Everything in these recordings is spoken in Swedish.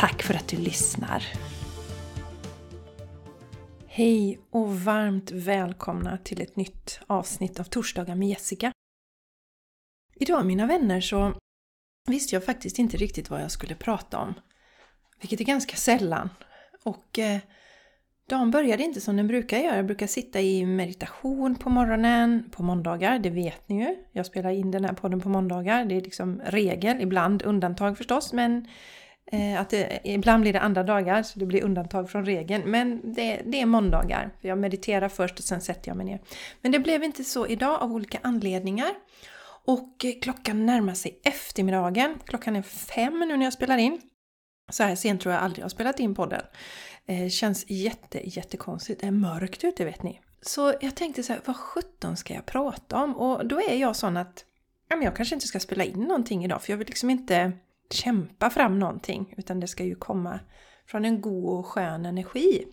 Tack för att du lyssnar! Hej och varmt välkomna till ett nytt avsnitt av Torsdagar med Jessica. Idag mina vänner så visste jag faktiskt inte riktigt vad jag skulle prata om. Vilket är ganska sällan. Och eh, dagen började inte som den brukar göra. Jag brukar sitta i meditation på morgonen, på måndagar, det vet ni ju. Jag spelar in den här podden på måndagar, det är liksom regel, ibland undantag förstås, men Eh, att det, ibland blir det andra dagar, så det blir undantag från regeln. Men det, det är måndagar. Jag mediterar först och sen sätter jag mig ner. Men det blev inte så idag av olika anledningar. Och eh, klockan närmar sig eftermiddagen. Klockan är fem nu när jag spelar in. Så här sent tror jag aldrig jag har spelat in podden. Eh, känns jätte, jättekonstigt. Det är mörkt ute vet ni. Så jag tänkte så här, vad sjutton ska jag prata om? Och då är jag sån att ja, men jag kanske inte ska spela in någonting idag för jag vill liksom inte kämpa fram någonting utan det ska ju komma från en god och skön energi.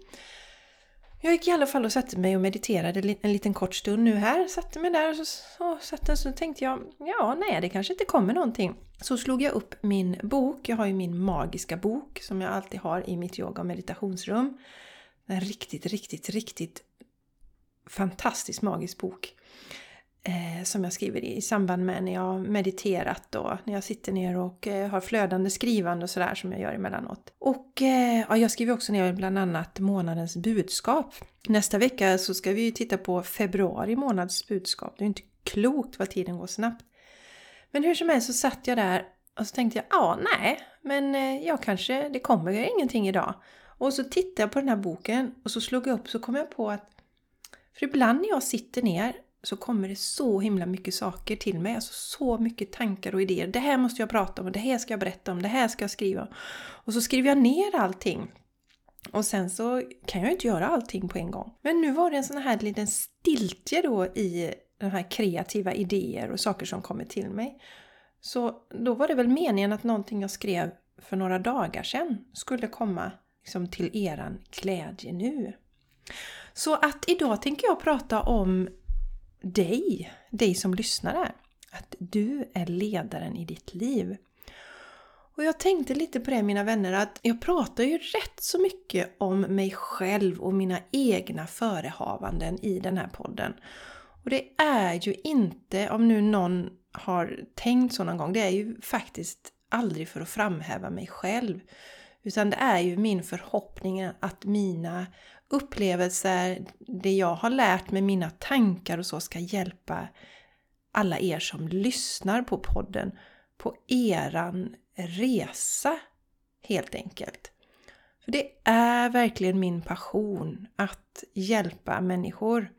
Jag gick i alla fall och satte mig och mediterade en liten kort stund nu här. Satte mig där och så, så, satte, så tänkte jag, ja nej det kanske inte kommer någonting. Så slog jag upp min bok, jag har ju min magiska bok som jag alltid har i mitt yoga och meditationsrum. En riktigt, riktigt, riktigt fantastisk magisk bok eh, som jag skriver i, i samband med när jag mediterat och när jag sitter ner och eh, har flödande skrivande och sådär som jag gör emellanåt. Och eh, ja, jag skriver också ner bland annat månadens budskap. Nästa vecka så ska vi titta på februari månads budskap. Det är inte klokt vad tiden går snabbt. Men hur som helst så satt jag där och så tänkte jag, ja nej, men eh, jag kanske, det kommer ingenting idag. Och så tittade jag på den här boken och så slog jag upp så kom jag på att för ibland när jag sitter ner så kommer det så himla mycket saker till mig. Alltså så mycket tankar och idéer. Det här måste jag prata om, det här ska jag berätta om, det här ska jag skriva om. Och så skriver jag ner allting. Och sen så kan jag inte göra allting på en gång. Men nu var det en sån här liten stiltje då i de här kreativa idéer och saker som kommer till mig. Så då var det väl meningen att någonting jag skrev för några dagar sedan skulle komma liksom till eran glädje nu. Så att idag tänker jag prata om dig, dig som lyssnar här. Att du är ledaren i ditt liv. Och jag tänkte lite på det mina vänner att jag pratar ju rätt så mycket om mig själv och mina egna förehavanden i den här podden. Och det är ju inte, om nu någon har tänkt så någon gång, det är ju faktiskt aldrig för att framhäva mig själv. Utan det är ju min förhoppning att mina upplevelser, det jag har lärt mig, mina tankar och så ska hjälpa alla er som lyssnar på podden på eran resa helt enkelt. För det är verkligen min passion att hjälpa människor.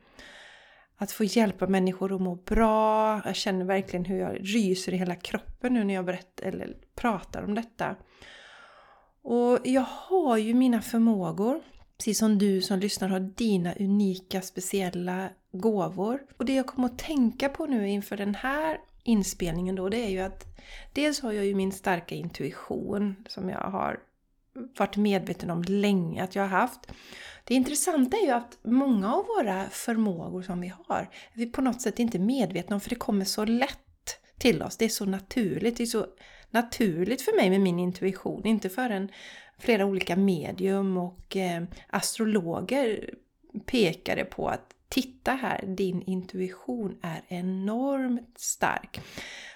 Att få hjälpa människor att må bra. Jag känner verkligen hur jag ryser i hela kroppen nu när jag berättar eller pratar om detta. Och jag har ju mina förmågor. Precis som du som lyssnar har dina unika speciella gåvor. Och det jag kommer att tänka på nu inför den här inspelningen då, det är ju att dels har jag ju min starka intuition som jag har varit medveten om länge att jag har haft. Det intressanta är ju att många av våra förmågor som vi har, är vi på något sätt inte medvetna om för det kommer så lätt till oss. Det är så naturligt. Det är så naturligt för mig med min intuition. Inte förrän flera olika medium och eh, astrologer pekade på att titta här, din intuition är enormt stark.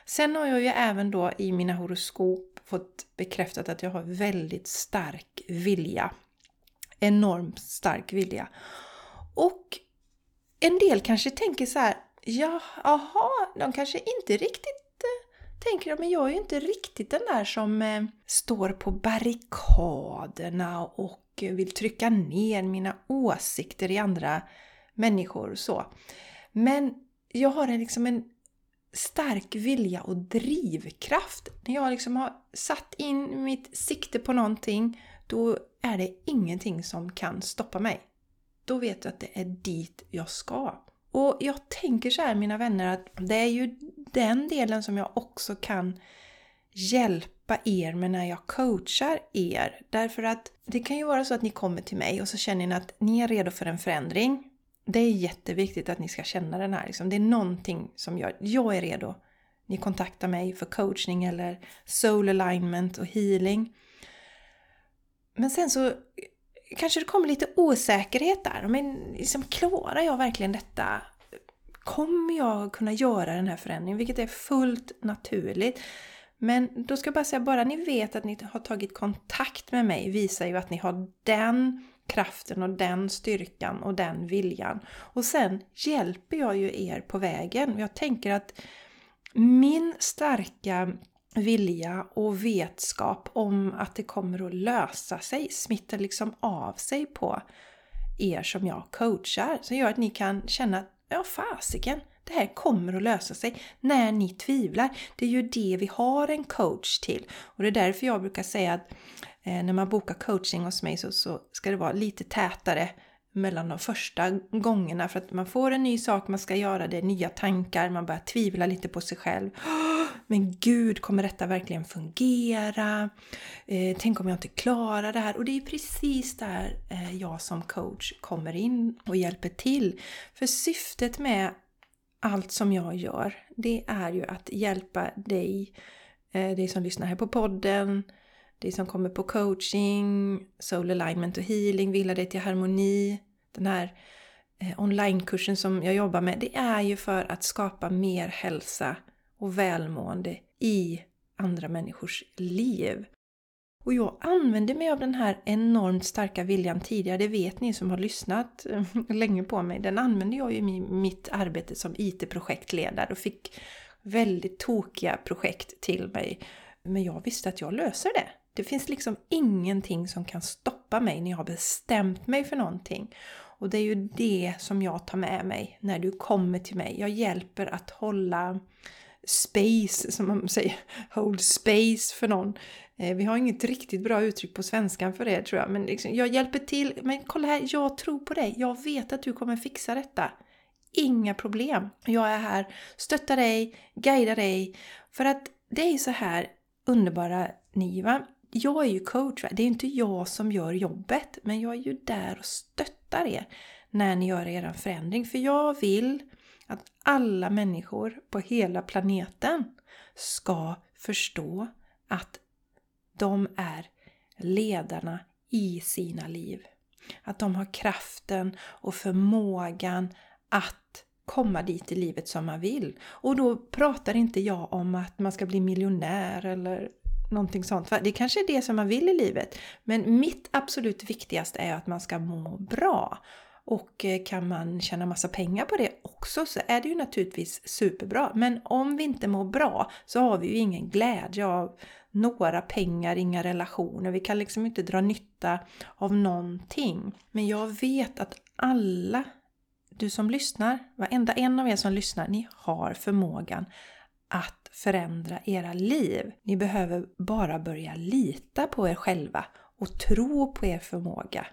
Sen har jag ju även då i mina horoskop fått bekräftat att jag har väldigt stark vilja. Enormt stark vilja. Och en del kanske tänker så här, ja, aha, de kanske inte riktigt tänker jag, men jag är ju inte riktigt den där som eh, står på barrikaderna och vill trycka ner mina åsikter i andra människor och så. Men jag har en, liksom en stark vilja och drivkraft. När jag liksom har satt in mitt sikte på någonting, då är det ingenting som kan stoppa mig. Då vet jag att det är dit jag ska. Och jag tänker så här mina vänner att det är ju den delen som jag också kan hjälpa er med när jag coachar er. Därför att det kan ju vara så att ni kommer till mig och så känner ni att ni är redo för en förändring. Det är jätteviktigt att ni ska känna den här. Liksom. Det är någonting som gör jag är redo. Ni kontaktar mig för coachning eller soul alignment och healing. Men sen så kanske det kommer lite osäkerhet där. Men liksom, klarar jag verkligen detta? Kommer jag kunna göra den här förändringen? Vilket är fullt naturligt. Men då ska jag bara säga, bara ni vet att ni har tagit kontakt med mig visar ju att ni har den kraften och den styrkan och den viljan. Och sen hjälper jag ju er på vägen. Jag tänker att min starka vilja och vetskap om att det kommer att lösa sig smittar liksom av sig på er som jag coachar. Som gör att ni kan känna att ja fasiken, det här kommer att lösa sig när ni tvivlar. Det är ju det vi har en coach till. Och det är därför jag brukar säga att eh, när man bokar coaching hos mig så, så ska det vara lite tätare mellan de första gångerna för att man får en ny sak man ska göra, det är nya tankar, man börjar tvivla lite på sig själv. Men gud, kommer detta verkligen fungera? Eh, tänk om jag inte klarar det här? Och det är precis där eh, jag som coach kommer in och hjälper till. För syftet med allt som jag gör, det är ju att hjälpa dig, eh, dig som lyssnar här på podden, det som kommer på coaching, soul alignment och healing, vila dig till harmoni, den här eh, onlinekursen som jag jobbar med, det är ju för att skapa mer hälsa och välmående i andra människors liv. Och jag använde mig av den här enormt starka viljan tidigare, det vet ni som har lyssnat eh, länge på mig. Den använde jag ju i mitt arbete som IT-projektledare och fick väldigt tokiga projekt till mig. Men jag visste att jag löser det. Det finns liksom ingenting som kan stoppa mig när jag har bestämt mig för någonting. Och det är ju det som jag tar med mig när du kommer till mig. Jag hjälper att hålla space, som man säger, hold space för någon. Eh, vi har inget riktigt bra uttryck på svenskan för det tror jag, men liksom, jag hjälper till. Men kolla här, jag tror på dig. Jag vet att du kommer fixa detta. Inga problem. Jag är här, stöttar dig, guidar dig. För att det är så här underbara ni va. Jag är ju coach, det är inte jag som gör jobbet, men jag är ju där och stöttar er när ni gör er förändring. För jag vill att alla människor på hela planeten ska förstå att de är ledarna i sina liv. Att de har kraften och förmågan att komma dit i livet som man vill. Och då pratar inte jag om att man ska bli miljonär eller någonting sånt. Det kanske är det som man vill i livet. Men mitt absolut viktigaste är att man ska må bra. Och eh, kan man tjäna massa pengar på det också så är det ju naturligtvis superbra. Men om vi inte mår bra så har vi ju ingen glädje av några pengar, inga relationer. Vi kan liksom inte dra nytta av någonting. Men jag vet att alla du som lyssnar, varenda en av er som lyssnar, ni har förmågan att förändra era liv. Ni behöver bara börja lita på er själva och tro på er förmåga.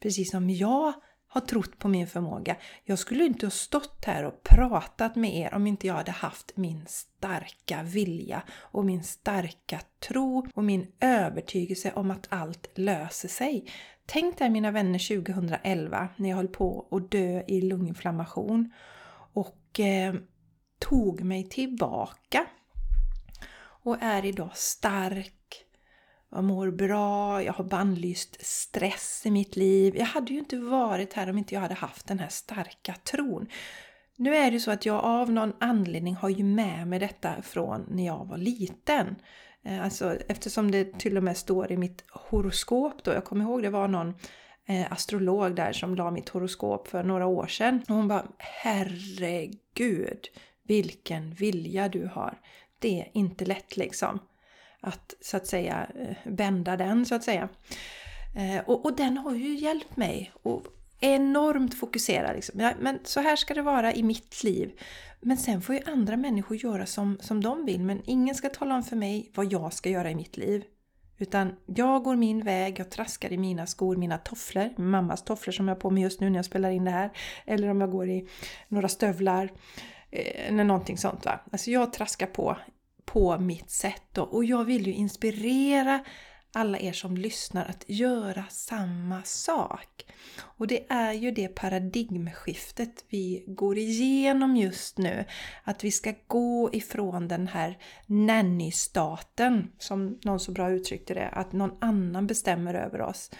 Precis som jag har trott på min förmåga. Jag skulle inte ha stått här och pratat med er om inte jag hade haft min starka vilja och min starka tro och min övertygelse om att allt löser sig. Tänk dig mina vänner 2011 när jag höll på att dö i lunginflammation och eh, tog mig tillbaka och är idag stark jag mår bra, jag har bannlyst stress i mitt liv. Jag hade ju inte varit här om inte jag hade haft den här starka tron. Nu är det så att jag av någon anledning har ju med mig detta från när jag var liten. Eh, alltså eftersom det till och med står i mitt horoskop då. Jag kommer ihåg det var någon eh, astrolog där som la mitt horoskop för några år sedan. Och hon bara Herregud vilken vilja du har. Det är inte lätt liksom att så att säga eh, bända den så att säga. Eh, och, och den har ju hjälpt mig. Och enormt fokuserad. Liksom. Ja, men så här ska det vara i mitt liv. Men sen får ju andra människor göra som, som de vill. Men ingen ska tala om för mig vad jag ska göra i mitt liv. Utan jag går min väg, jag traskar i mina skor, mina tofflor, mammas tofflor som jag har på mig just nu när jag spelar in det här. Eller om jag går i några stövlar. Eh, Eller någonting sånt va. Alltså jag traskar på, på mitt sätt då. Och jag vill ju inspirera alla er som lyssnar att göra samma sak. Och det är ju det paradigmskiftet vi går igenom just nu. Att vi ska gå ifrån den här nanny-staten, som någon så bra uttryckte det, att någon annan bestämmer över oss.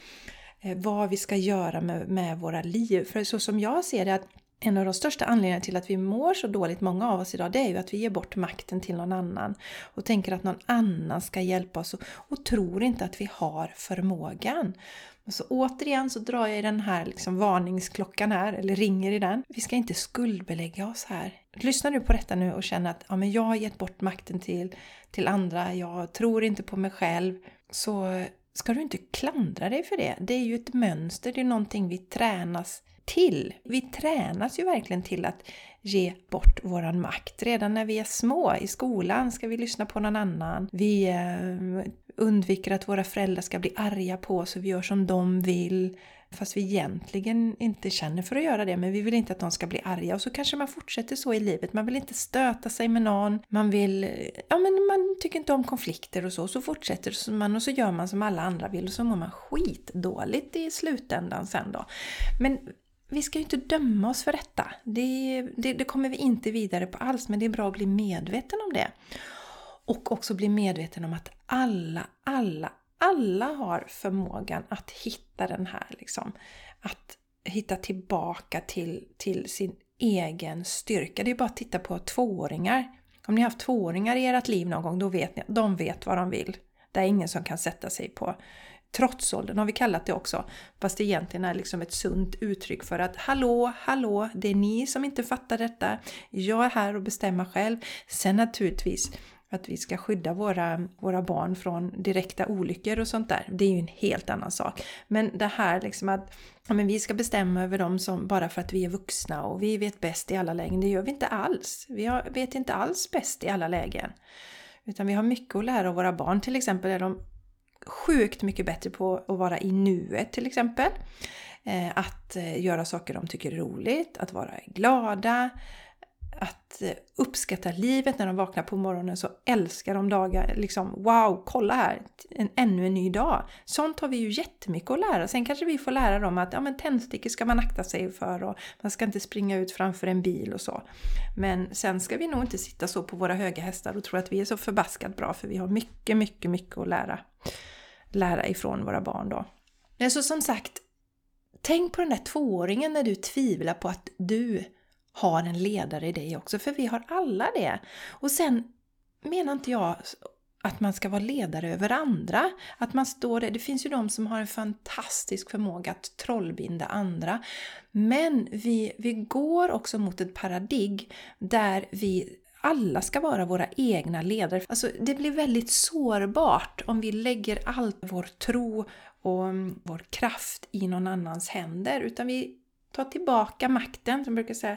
Eh, vad vi ska göra med, med våra liv. För så som jag ser det, att en av de största anledningarna till att vi mår så dåligt, många av oss idag, det är ju att vi ger bort makten till någon annan och tänker att någon annan ska hjälpa oss och, och tror inte att vi har förmågan. Så återigen så drar jag i den här liksom varningsklockan här, eller ringer i den. Vi ska inte skuldbelägga oss här. Lyssnar du på detta nu och känner att ja, men jag har gett bort makten till, till andra, jag tror inte på mig själv, så ska du inte klandra dig för det. Det är ju ett mönster, det är någonting vi tränas till. Vi tränas ju verkligen till att ge bort våran makt. Redan när vi är små i skolan ska vi lyssna på någon annan. Vi eh, undviker att våra föräldrar ska bli arga på oss och vi gör som de vill. Fast vi egentligen inte känner för att göra det, men vi vill inte att de ska bli arga. Och så kanske man fortsätter så i livet. Man vill inte stöta sig med någon. Man vill... Ja, men man tycker inte om konflikter och så. Så fortsätter man och så gör man som alla andra vill och så mår man skitdåligt i slutändan sen då. Men vi ska ju inte döma oss för detta. Det, det, det, kommer vi inte vidare på alls, men det är bra att bli medveten om det. Och också bli medveten om att alla, alla, alla har förmågan att hitta den här liksom. Att hitta tillbaka till, till sin egen styrka. Det är bara att titta på tvååringar. Om ni har haft tvååringar i ert liv någon gång, då vet ni att de vet vad de vill. Det är ingen som kan sätta sig på Trotsåldern har vi kallat det också, fast det egentligen är liksom ett sunt uttryck för att hallå, hallå, det är ni som inte fattar detta. Jag är här och bestämmer själv. Sen naturligtvis att vi ska skydda våra, våra barn från direkta olyckor och sånt där. Det är ju en helt annan sak. Men det här liksom att ja, men vi ska bestämma över dem som, bara för att vi är vuxna och vi vet bäst i alla lägen. Det gör vi inte alls. Vi har, vet inte alls bäst i alla lägen. Utan vi har mycket att lära av våra barn. Till exempel är de sjukt mycket bättre på att vara i nuet till exempel. Eh, att eh, göra saker de tycker är roligt, att vara glada, att eh, uppskatta livet när de vaknar på morgonen så älskar de dagar. Liksom, wow, kolla här! En, ännu en ny dag. Sånt har vi ju jättemycket att lära. Sen kanske vi får lära dem att ja, men tändstickor ska man akta sig för och man ska inte springa ut framför en bil och så. Men sen ska vi nog inte sitta så på våra höga hästar och tro att vi är så förbaskat bra för vi har mycket, mycket, mycket att lära lära ifrån våra barn då. Men så som sagt, tänk på den där tvååringen när du tvivlar på att du har en ledare i dig också, för vi har alla det. Och sen menar inte jag att man ska vara ledare över andra. Att man står där. Det finns ju de som har en fantastisk förmåga att trollbinda andra. Men vi, vi går också mot ett paradigm där vi alla ska vara våra egna ledare. Alltså, det blir väldigt sårbart om vi lägger all vår tro och vår kraft i någon annans händer. Utan vi Ta tillbaka makten, som jag brukar säga,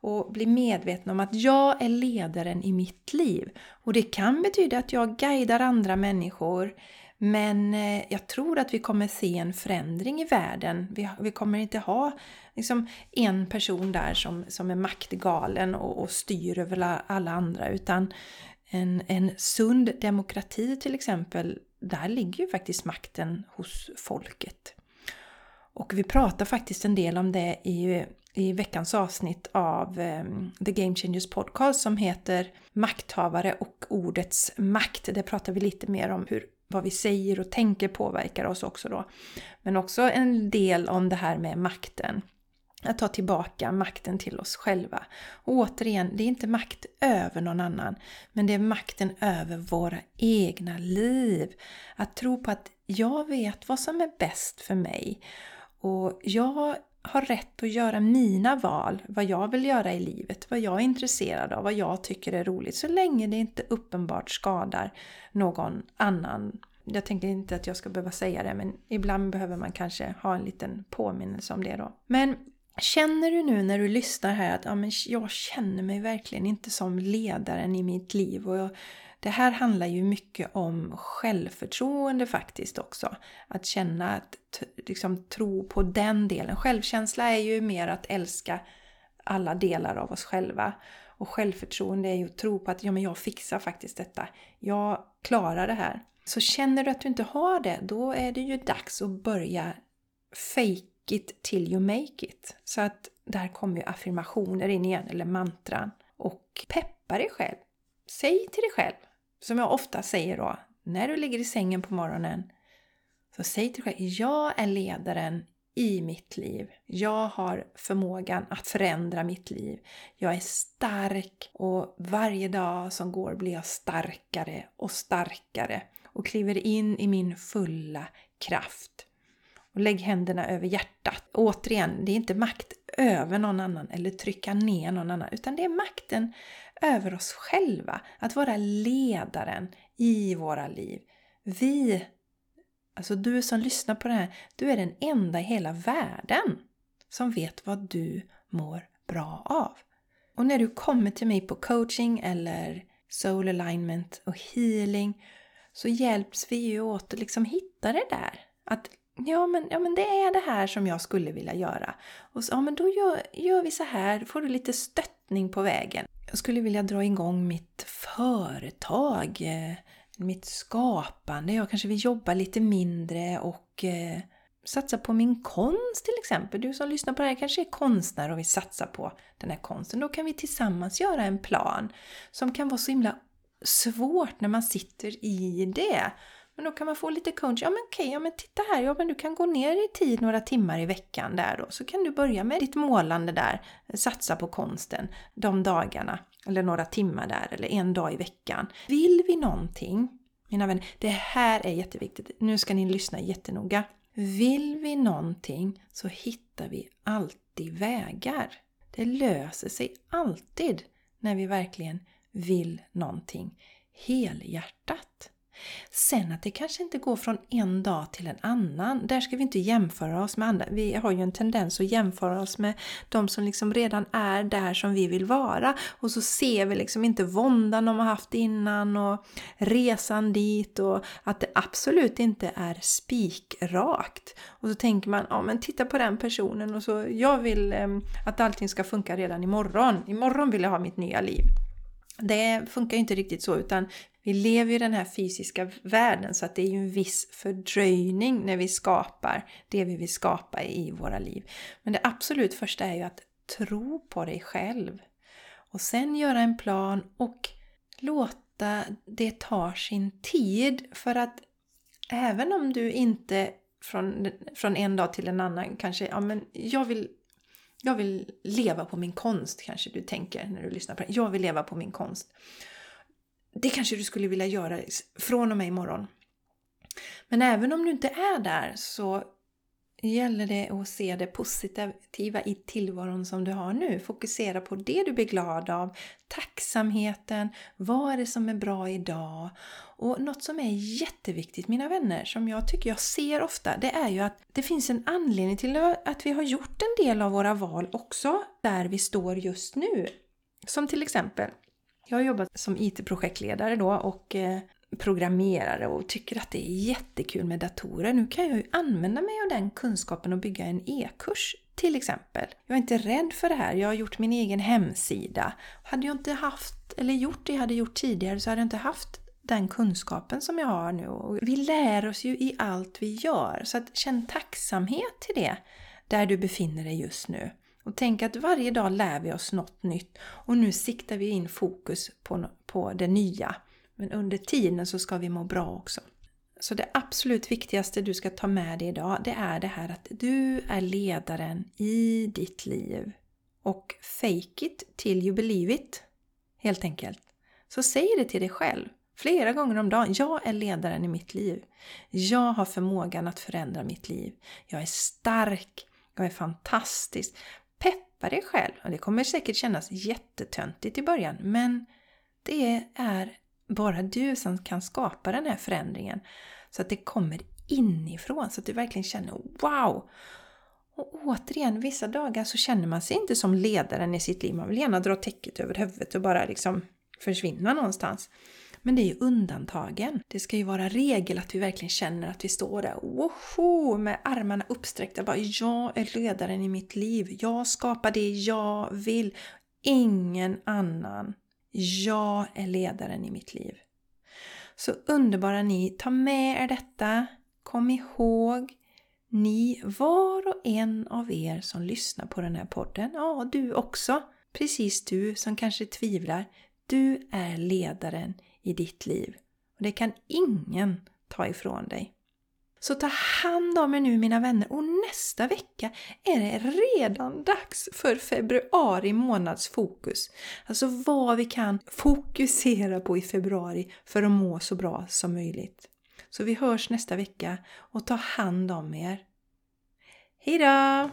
och bli medveten om att jag är ledaren i mitt liv. Och det kan betyda att jag guidar andra människor men eh, jag tror att vi kommer se en förändring i världen. Vi, vi kommer inte ha liksom, en person där som, som är maktgalen och, och styr över alla andra utan en, en sund demokrati till exempel, där ligger ju faktiskt makten hos folket. Och vi pratar faktiskt en del om det i, i veckans avsnitt av um, The Game Changers Podcast som heter Makthavare och ordets makt. Där pratar vi lite mer om hur vad vi säger och tänker påverkar oss också då. Men också en del om det här med makten. Att ta tillbaka makten till oss själva. Och återigen, det är inte makt över någon annan, men det är makten över våra egna liv. Att tro på att jag vet vad som är bäst för mig. Och jag har rätt att göra mina val, vad jag vill göra i livet, vad jag är intresserad av, vad jag tycker är roligt, så länge det inte uppenbart skadar någon annan jag tänker inte att jag ska behöva säga det men ibland behöver man kanske ha en liten påminnelse om det då. Men Känner du nu när du lyssnar här att ja, men jag känner mig verkligen inte som ledaren i mitt liv och jag, det här handlar ju mycket om självförtroende faktiskt också. Att känna att liksom, tro på den delen. Självkänsla är ju mer att älska alla delar av oss själva. Och självförtroende är ju att tro på att ja, men jag fixar faktiskt detta. Jag klarar det här. Så känner du att du inte har det, då är det ju dags att börja fake it till you make it. Så att där kommer ju affirmationer in igen, eller mantran. Och peppa dig själv. Säg till dig själv, som jag ofta säger då, när du ligger i sängen på morgonen. Så säg till dig själv, jag är ledaren i mitt liv. Jag har förmågan att förändra mitt liv. Jag är stark och varje dag som går blir jag starkare och starkare och kliver in i min fulla kraft. Och lägg händerna över hjärtat. återigen, det är inte makt över någon annan eller trycka ner någon annan, utan det är makten över oss själva. Att vara ledaren i våra liv. Vi, alltså du som lyssnar på det här, du är den enda i hela världen som vet vad du mår bra av. Och när du kommer till mig på coaching eller soul alignment och healing så hjälps vi ju åt att liksom hitta det där. Att Ja men, ja, men det är det här som jag skulle vilja göra. Och så, ja, men då gör, gör vi så här, får du lite stöttning på vägen. Jag skulle vilja dra igång mitt företag, eh, mitt skapande. Jag kanske vill jobba lite mindre och eh, satsa på min konst till exempel. Du som lyssnar på det här kanske är konstnär och vill satsa på den här konsten. Då kan vi tillsammans göra en plan som kan vara så himla svårt när man sitter i det. Men då kan man få lite coach. Ja men okej, ja men titta här, ja men du kan gå ner i tid några timmar i veckan där då. Så kan du börja med ditt målande där, satsa på konsten de dagarna. Eller några timmar där, eller en dag i veckan. Vill vi någonting, mina vänner, det här är jätteviktigt. Nu ska ni lyssna jättenoga. Vill vi någonting så hittar vi alltid vägar. Det löser sig alltid när vi verkligen vill någonting helhjärtat. Sen att det kanske inte går från en dag till en annan. Där ska vi inte jämföra oss med andra. Vi har ju en tendens att jämföra oss med de som liksom redan är där som vi vill vara. Och så ser vi liksom inte våndan de har haft innan och resan dit och att det absolut inte är spikrakt. Och så tänker man, ja men titta på den personen och så, jag vill eh, att allting ska funka redan imorgon. Imorgon vill jag ha mitt nya liv. Det funkar ju inte riktigt så utan vi lever i den här fysiska världen så att det är ju en viss fördröjning när vi skapar det vi vill skapa i våra liv. Men det absolut första är ju att tro på dig själv. Och sen göra en plan och låta det ta sin tid. För att även om du inte från, från en dag till en annan kanske, ja men jag vill jag vill leva på min konst kanske du tänker när du lyssnar på det. Jag vill leva på min konst. Det kanske du skulle vilja göra från och med imorgon. Men även om du inte är där så gäller det att se det positiva i tillvaron som du har nu. Fokusera på det du blir glad av, tacksamheten, vad är det som är bra idag? Och något som är jätteviktigt mina vänner, som jag tycker jag ser ofta, det är ju att det finns en anledning till att vi har gjort en del av våra val också där vi står just nu. Som till exempel, jag har jobbat som IT-projektledare då och eh, programmerare och tycker att det är jättekul med datorer. Nu kan jag ju använda mig av den kunskapen och bygga en e-kurs till exempel. Jag är inte rädd för det här. Jag har gjort min egen hemsida. Hade jag inte haft, eller gjort det jag hade gjort tidigare så hade jag inte haft den kunskapen som jag har nu. Och vi lär oss ju i allt vi gör. Så att känn tacksamhet till det där du befinner dig just nu. Och tänk att varje dag lär vi oss något nytt och nu siktar vi in fokus på, på det nya. Men under tiden så ska vi må bra också. Så det absolut viktigaste du ska ta med dig idag, det är det här att du är ledaren i ditt liv. Och fake it till you believe it. Helt enkelt. Så säg det till dig själv. Flera gånger om dagen. Jag är ledaren i mitt liv. Jag har förmågan att förändra mitt liv. Jag är stark. Jag är fantastisk. Peppa dig själv. Och det kommer säkert kännas jättetöntigt i början. Men det är bara du som kan skapa den här förändringen. Så att det kommer inifrån, så att du verkligen känner wow! Och återigen, vissa dagar så känner man sig inte som ledaren i sitt liv. Man vill gärna dra täcket över huvudet och bara liksom försvinna någonstans. Men det är ju undantagen. Det ska ju vara regel att vi verkligen känner att vi står där woho, med armarna uppsträckta. Bara, jag är ledaren i mitt liv. Jag skapar det jag vill. Ingen annan. Jag är ledaren i mitt liv. Så underbara ni, ta med er detta. Kom ihåg, ni, var och en av er som lyssnar på den här podden, ja du också, precis du som kanske tvivlar, du är ledaren i ditt liv. Och det kan ingen ta ifrån dig. Så ta hand om er nu mina vänner och nästa vecka är det redan dags för februari månads fokus. Alltså vad vi kan fokusera på i februari för att må så bra som möjligt. Så vi hörs nästa vecka och ta hand om er. Hejdå!